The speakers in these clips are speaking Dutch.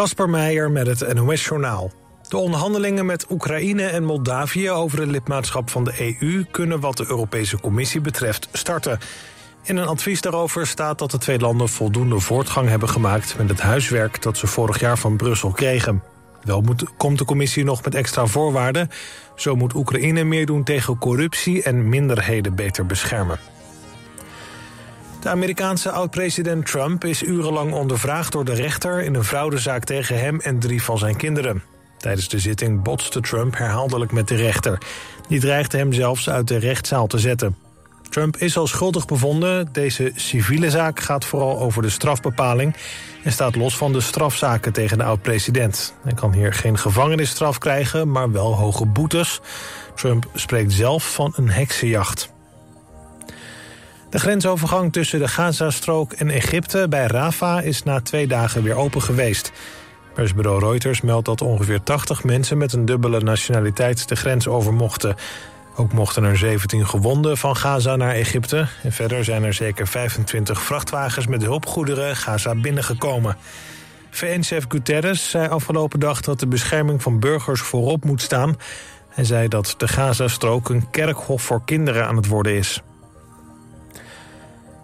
Kasper Meijer met het NOS-journaal. De onderhandelingen met Oekraïne en Moldavië over het lidmaatschap van de EU... kunnen wat de Europese Commissie betreft starten. In een advies daarover staat dat de twee landen voldoende voortgang hebben gemaakt... met het huiswerk dat ze vorig jaar van Brussel kregen. Wel moet, komt de commissie nog met extra voorwaarden. Zo moet Oekraïne meer doen tegen corruptie en minderheden beter beschermen. De Amerikaanse oud-president Trump is urenlang ondervraagd door de rechter... in een fraudezaak tegen hem en drie van zijn kinderen. Tijdens de zitting botste Trump herhaaldelijk met de rechter. Die dreigde hem zelfs uit de rechtszaal te zetten. Trump is al schuldig bevonden. Deze civiele zaak gaat vooral over de strafbepaling... en staat los van de strafzaken tegen de oud-president. Hij kan hier geen gevangenisstraf krijgen, maar wel hoge boetes. Trump spreekt zelf van een heksenjacht. De grensovergang tussen de Gazastrook en Egypte bij Rafah is na twee dagen weer open geweest. Persbureau Reuters meldt dat ongeveer 80 mensen met een dubbele nationaliteit de grens over mochten. Ook mochten er 17 gewonden van Gaza naar Egypte. En verder zijn er zeker 25 vrachtwagens met hulpgoederen Gaza binnengekomen. VN-chef Guterres zei afgelopen dag dat de bescherming van burgers voorop moet staan. Hij zei dat de Gazastrook een kerkhof voor kinderen aan het worden is.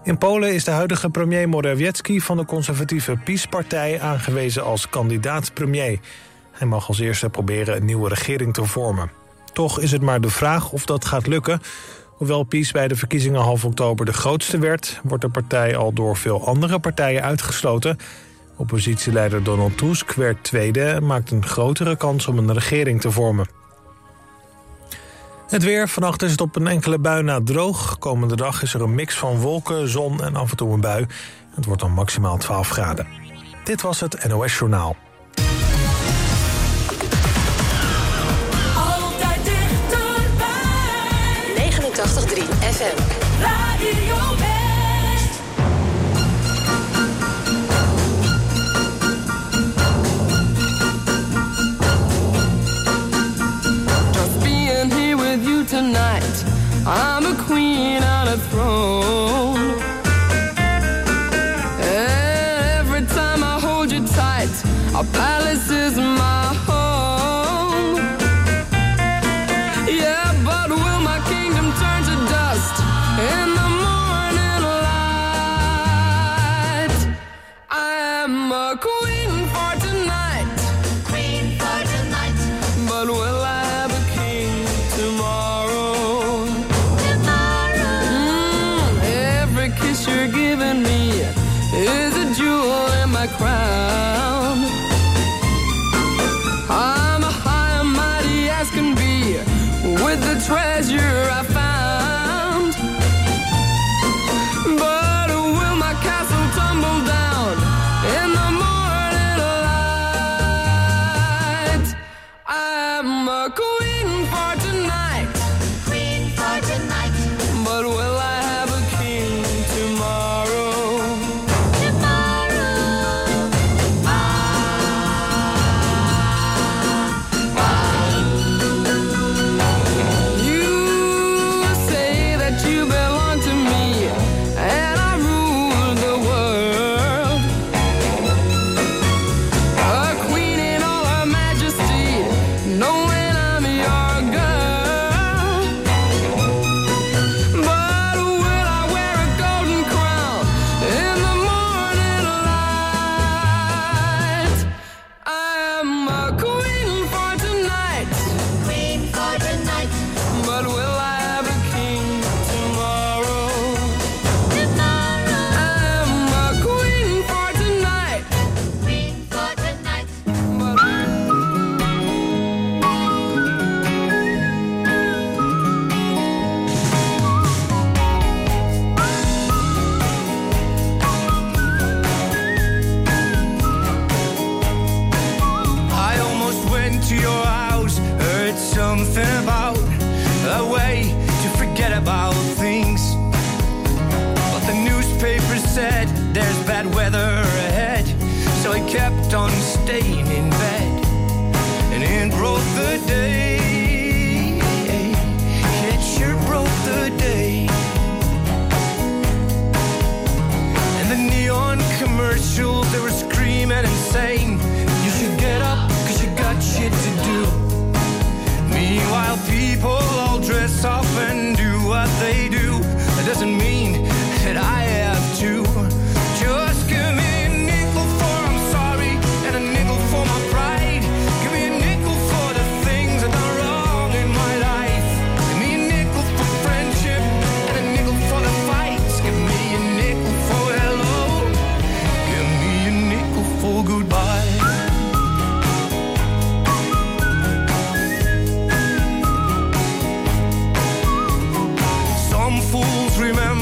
In Polen is de huidige premier Morawiecki van de conservatieve PiS-partij aangewezen als kandidaat-premier. Hij mag als eerste proberen een nieuwe regering te vormen. Toch is het maar de vraag of dat gaat lukken. Hoewel PiS bij de verkiezingen half oktober de grootste werd... wordt de partij al door veel andere partijen uitgesloten. Oppositieleider Donald Tusk werd tweede... en maakt een grotere kans om een regering te vormen. Het weer. Vannacht is het op een enkele bui na droog. Komende dag is er een mix van wolken, zon en af en toe een bui. Het wordt dan maximaal 12 graden. Dit was het NOS Journaal. Altijd dichterbij. 89.3 FM. Radio tonight. I'm a queen on a throne. Every time I hold you tight, our palace is my home.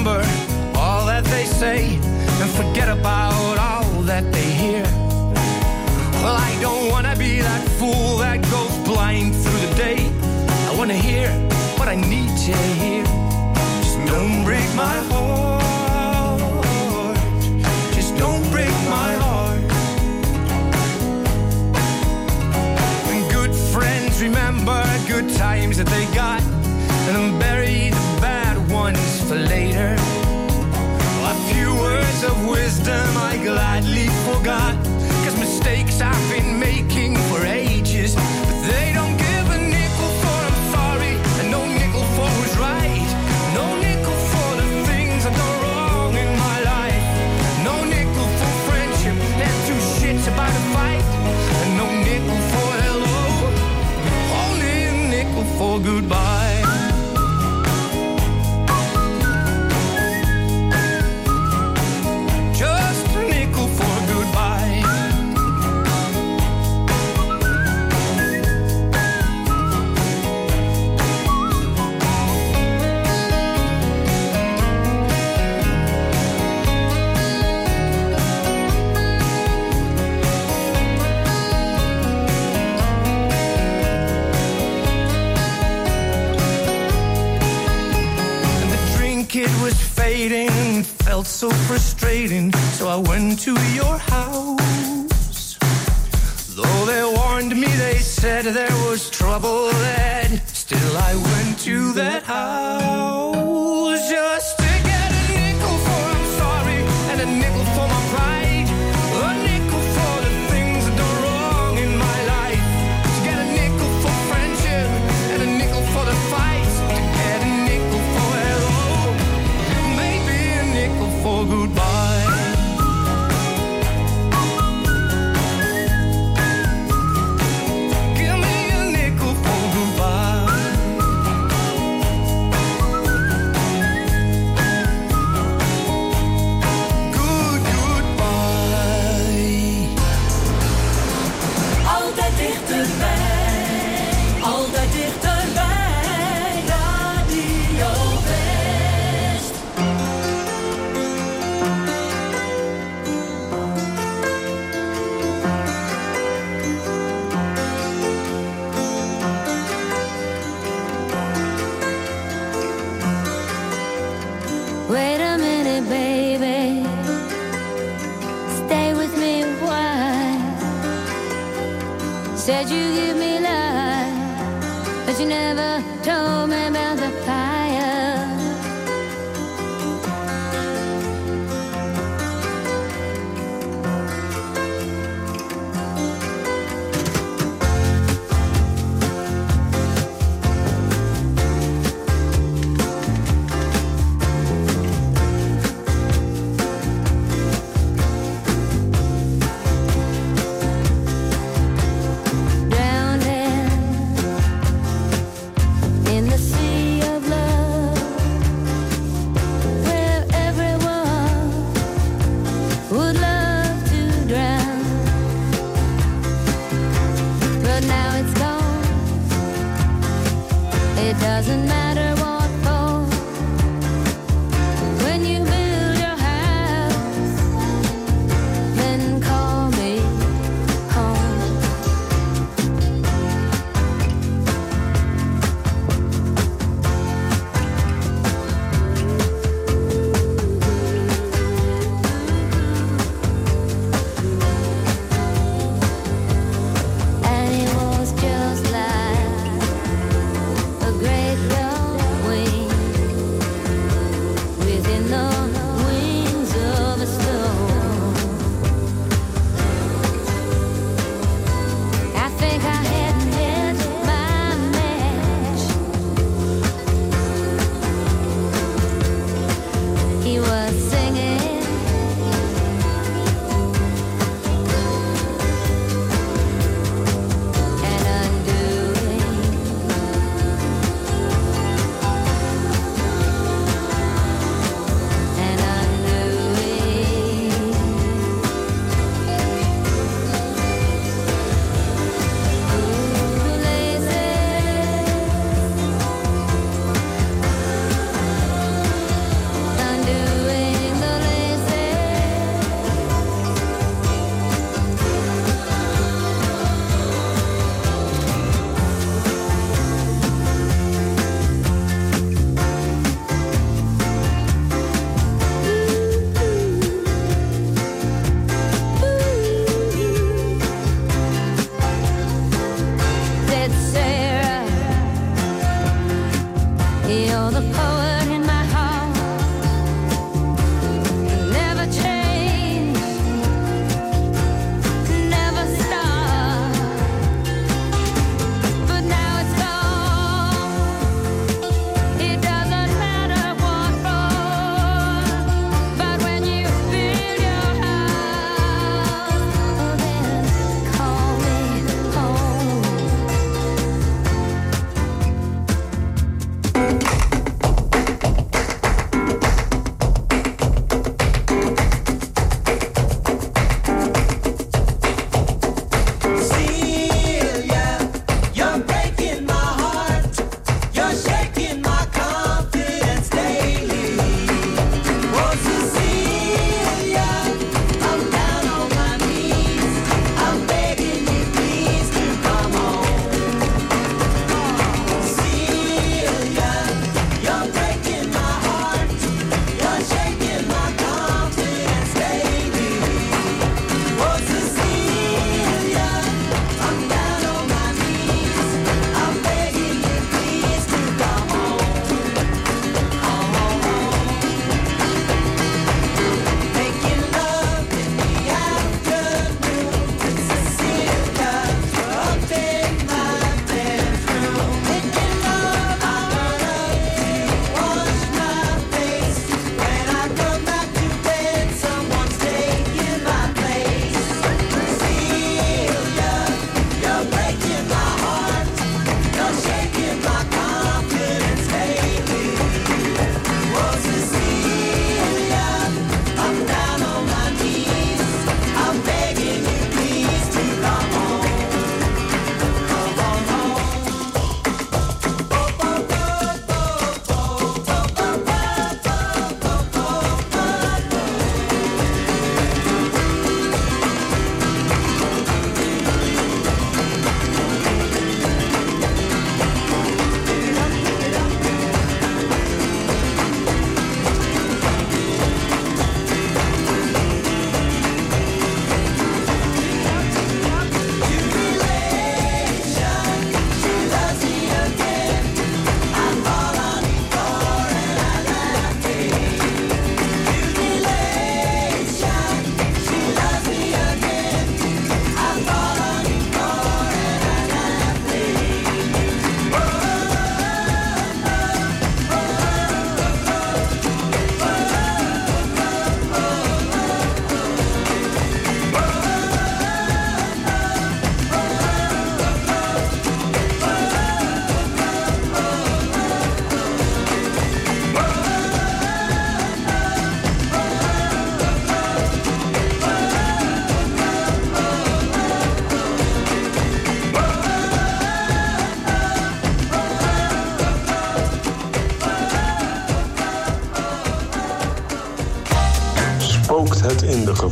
remember all that they say and forget about all that they hear. Well, I don't wanna be that fool that goes blind through the day. I wanna hear what I need to hear. Just don't break my heart. Just don't break my heart. And good friends remember good times that they got and bury forgot. Cause mistakes I've been so frustrating, so I went to your house. Though they warned me, they said there was trouble there. Still, I went to that house.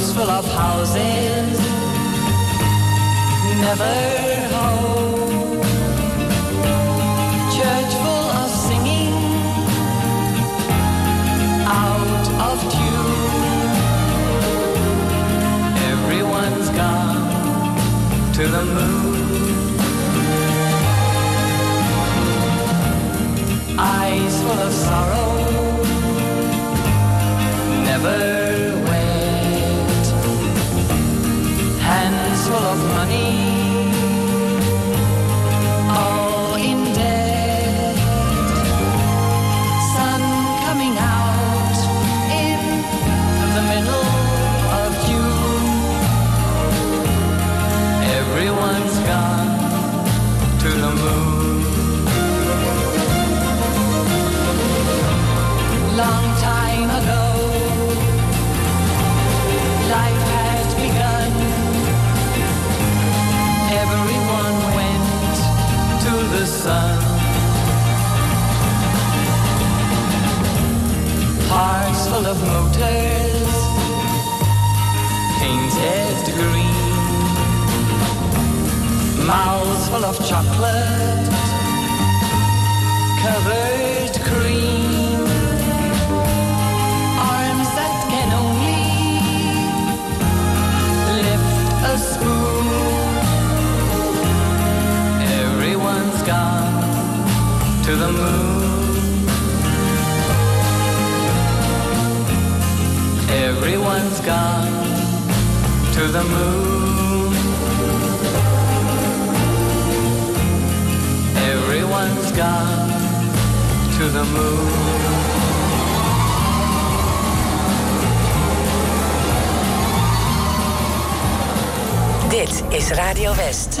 streets full of houses, never home. Church full of singing, out of tune. Everyone's gone to the moon. Eyes full of sorrow, never. full of motors, painted green, mouths full of chocolate, covered cream, arms that can only lift a spoon. Everyone's gone to the moon. Everyone's gone to the moon. Everyone's gone to the moon. Dit is Radio West.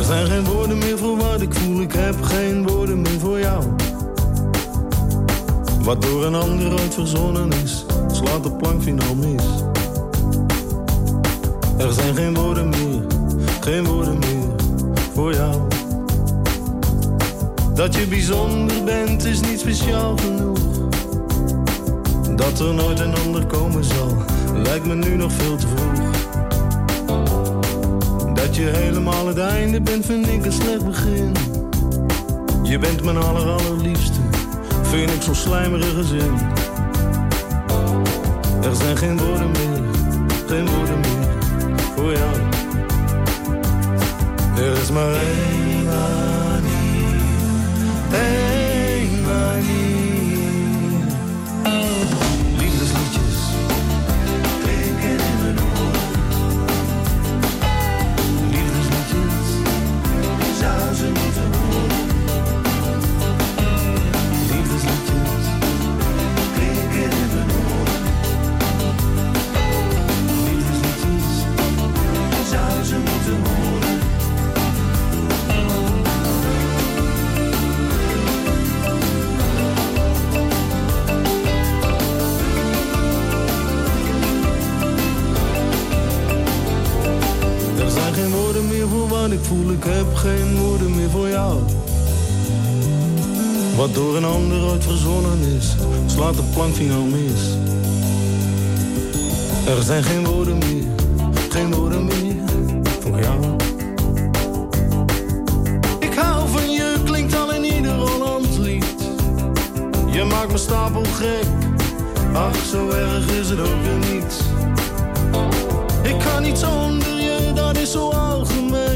Er zijn geen woorden meer voor wat ik voel, ik heb geen woorden meer voor jou. Wat door een ander ooit verzonnen is, slaat de plank finaal mis. Er zijn geen woorden meer, geen woorden meer voor jou. Dat je bijzonder bent is niet speciaal genoeg. Dat er nooit een ander komen zal, lijkt me nu nog veel te vroeg. Dat je helemaal het einde bent, vind ik een slecht begin. Je bent mijn aller allerliefste, vind ik zo'n slijmerige zin. Er zijn geen woorden meer, geen woorden meer voor jou. Er is maar één manier, ik heb geen woorden meer voor jou. Wat door een ander ooit verzonnen is, slaat de plank finaal mis. Er zijn geen woorden meer, geen woorden meer voor jou. Ik hou van je, klinkt al in ieder Hollands lied. Je maakt me stapel gek, ach zo erg is het ook weer niet. Ik kan niet zonder je, dat is zo algemeen.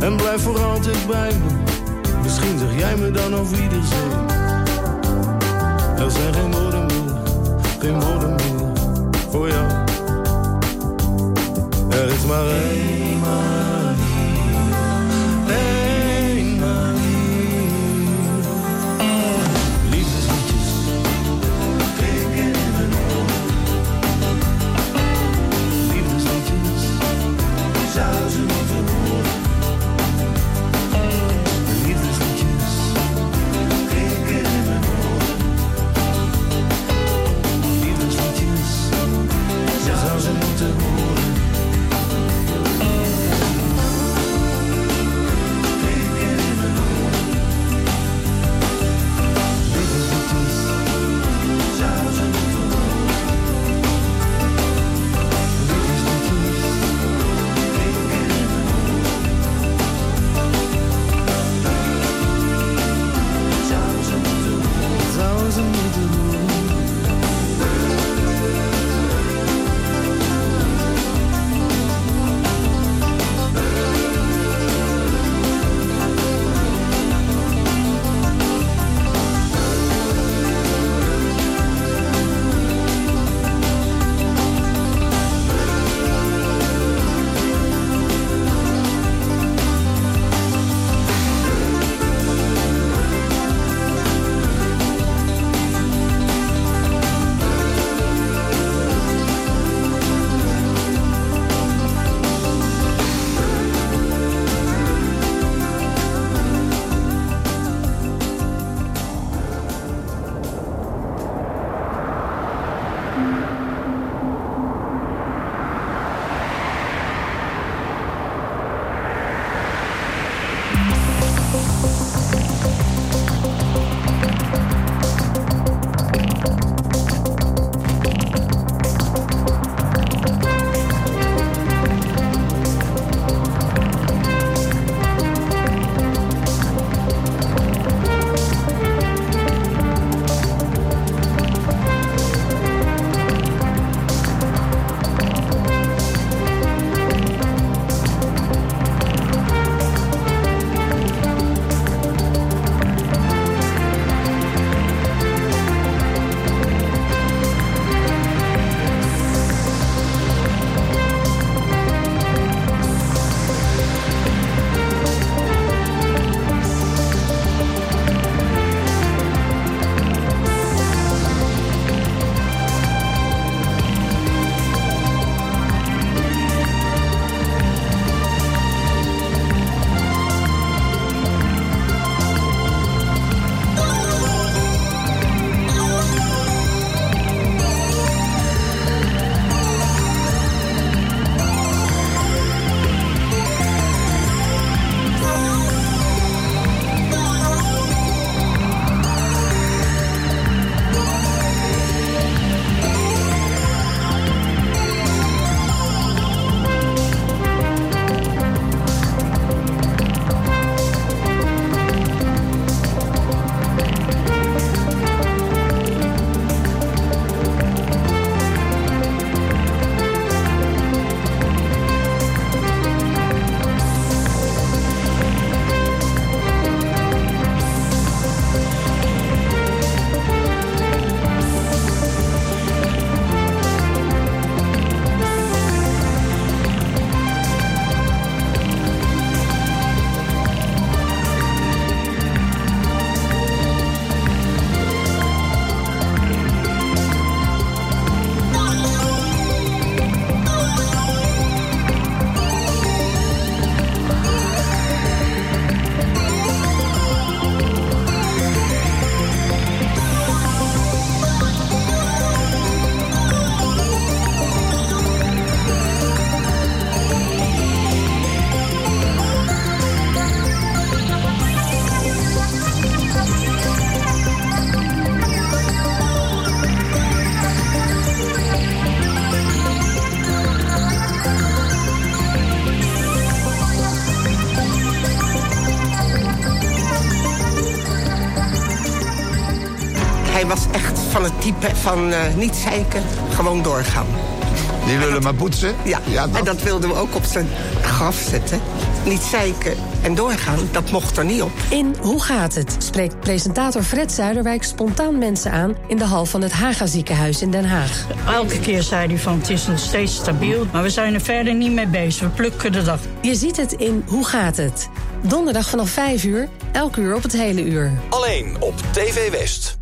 En blijf voor altijd bij me. Misschien zeg jij me dan over iedereen. Er zijn geen woorden meer, geen woorden meer voor jou. Er is maar één het type van eh, niet zeiken, gewoon doorgaan. Die willen maar boetsen. Ja, en dat wilden we ook op zijn graf zetten. Niet zeiken en doorgaan, dat mocht er niet op. In Hoe gaat het? spreekt presentator Fred Zuiderwijk spontaan mensen aan... in de hal van het Haga ziekenhuis in Den Haag. Elke keer zei hij van het is nog steeds stabiel... maar we zijn er verder niet mee bezig, we plukken de dag. Je ziet het in Hoe gaat het? Donderdag vanaf 5 uur, elk uur op het hele uur. Alleen op TV West.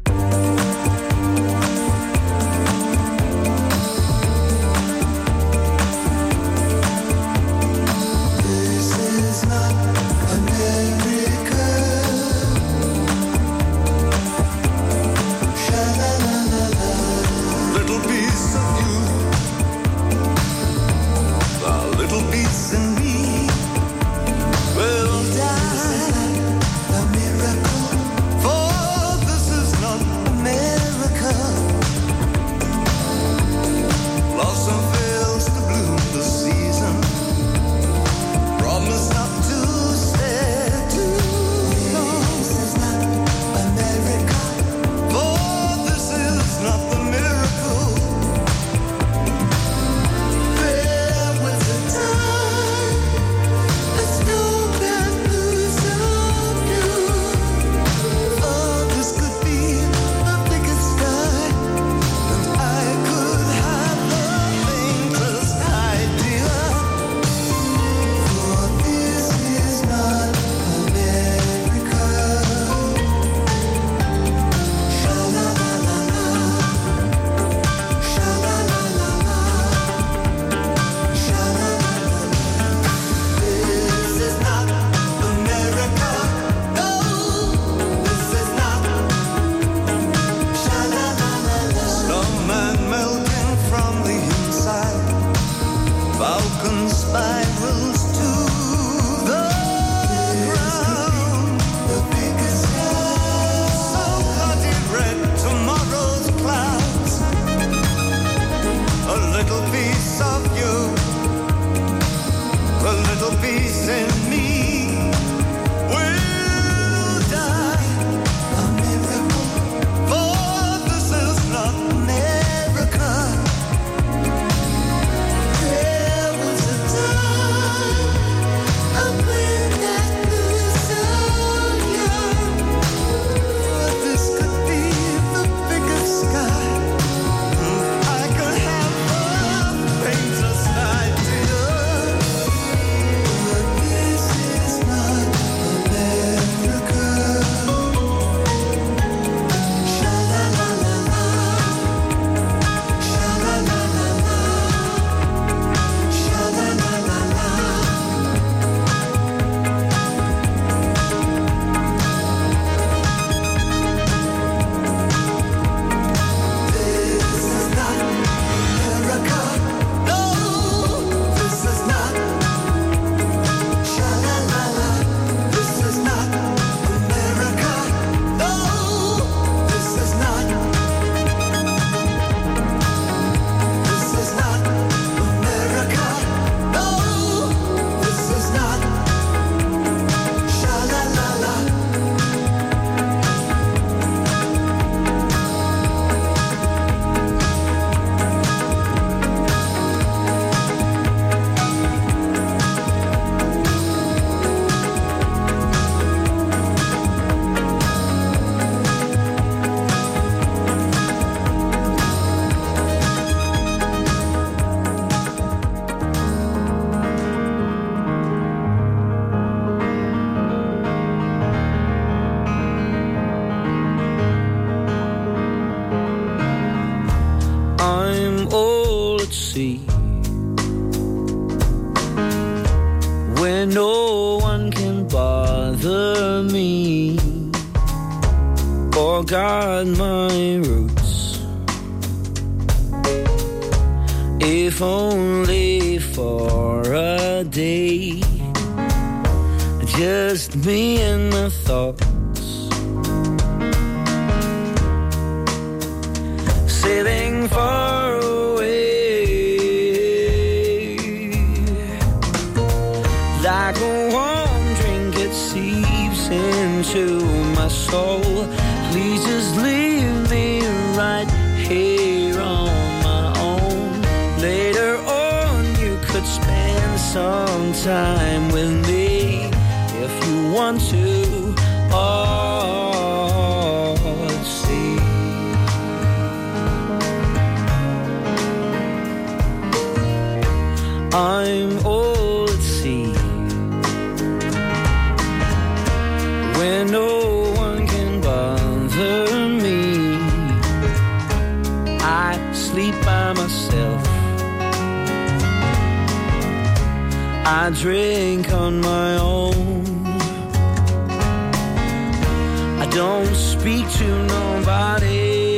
don't speak to nobody.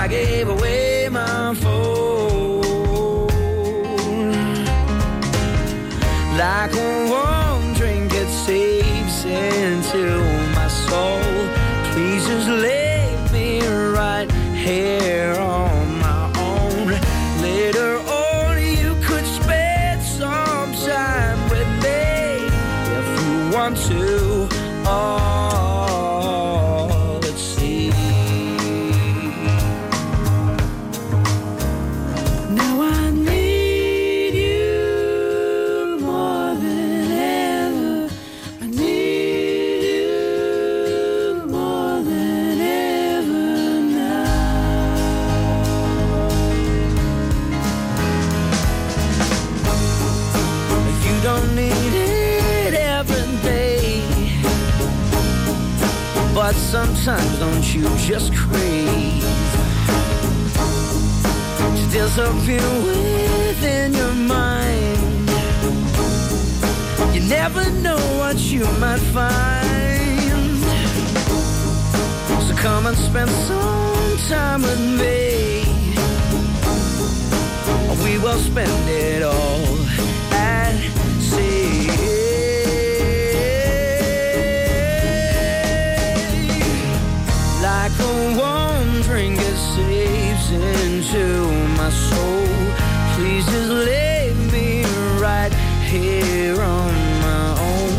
I gave away my phone like disappear within your mind. You never know what you might find. So come and spend some time with me. We will spend it all at sea. Like a into my soul. Please just leave me right here on my own.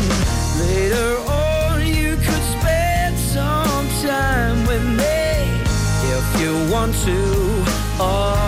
Later on, you could spend some time with me if you want to. Oh.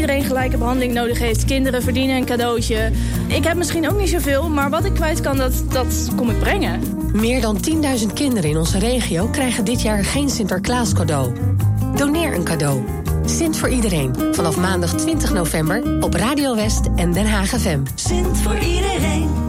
Iedereen gelijke behandeling nodig heeft. Kinderen verdienen een cadeautje. Ik heb misschien ook niet zoveel, maar wat ik kwijt kan, dat, dat kom ik brengen. Meer dan 10.000 kinderen in onze regio krijgen dit jaar geen Sinterklaas cadeau. Doneer een cadeau. Sint voor iedereen. Vanaf maandag 20 november op Radio West en Den Haag FM. Sint voor iedereen.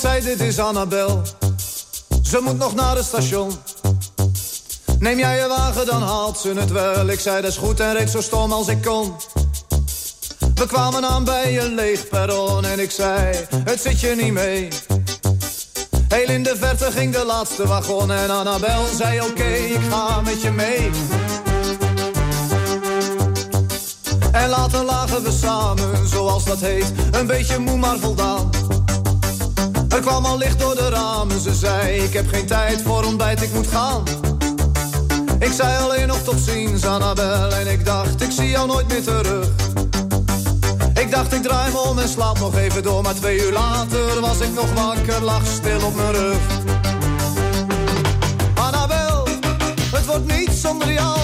Zei dit is Annabel. Ze moet nog naar het station. Neem jij je wagen, dan haalt ze het wel. Ik zei dat is goed en reed zo stom als ik kon. We kwamen aan bij een leeg perron en ik zei, het zit je niet mee. Heel in de verte ging de laatste wagon en Annabel zei oké, ik ga met je mee. En later lagen we samen, zoals dat heet, een beetje moe maar voldaan. Er kwam al licht door de ramen, ze zei ik heb geen tijd voor ontbijt, ik moet gaan. Ik zei alleen nog tot ziens, Annabel, en ik dacht ik zie jou nooit meer terug. Ik dacht ik draai me om en slaap nog even door, maar twee uur later was ik nog wakker, lag stil op mijn rug. Annabel, het wordt niet zonder jou,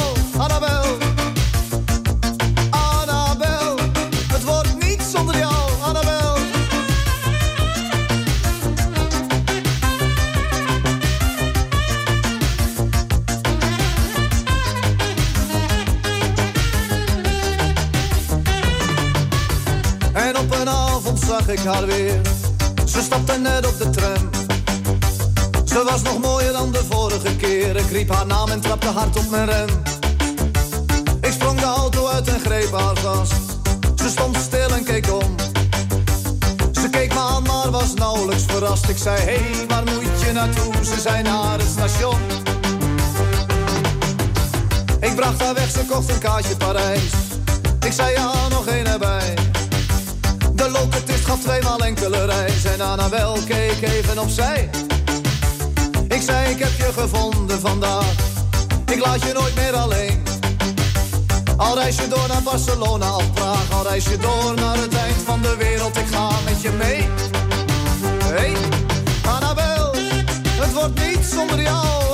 ik haar weer. Ze stapte net op de tram. Ze was nog mooier dan de vorige keer. Ik riep haar naam en trapte hard op mijn rem. Ik sprong de auto uit en greep haar vast. Ze stond stil en keek om. Ze keek me aan, maar was nauwelijks verrast. Ik zei, hé, hey, waar moet je naartoe? Ze zei naar het station. Ik bracht haar weg, ze kocht een kaartje Parijs. Ik zei, ja, nog één erbij. De loketist gaf tweemaal enkele reis. En Annabel keek even opzij. Ik zei, ik heb je gevonden vandaag. Ik laat je nooit meer alleen. Al reis je door naar Barcelona of Praag, al reis je door naar het eind van de wereld, ik ga met je mee. Hey, Annabel, het wordt niet zonder jou,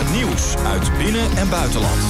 Het nieuws uit binnen- en buitenland.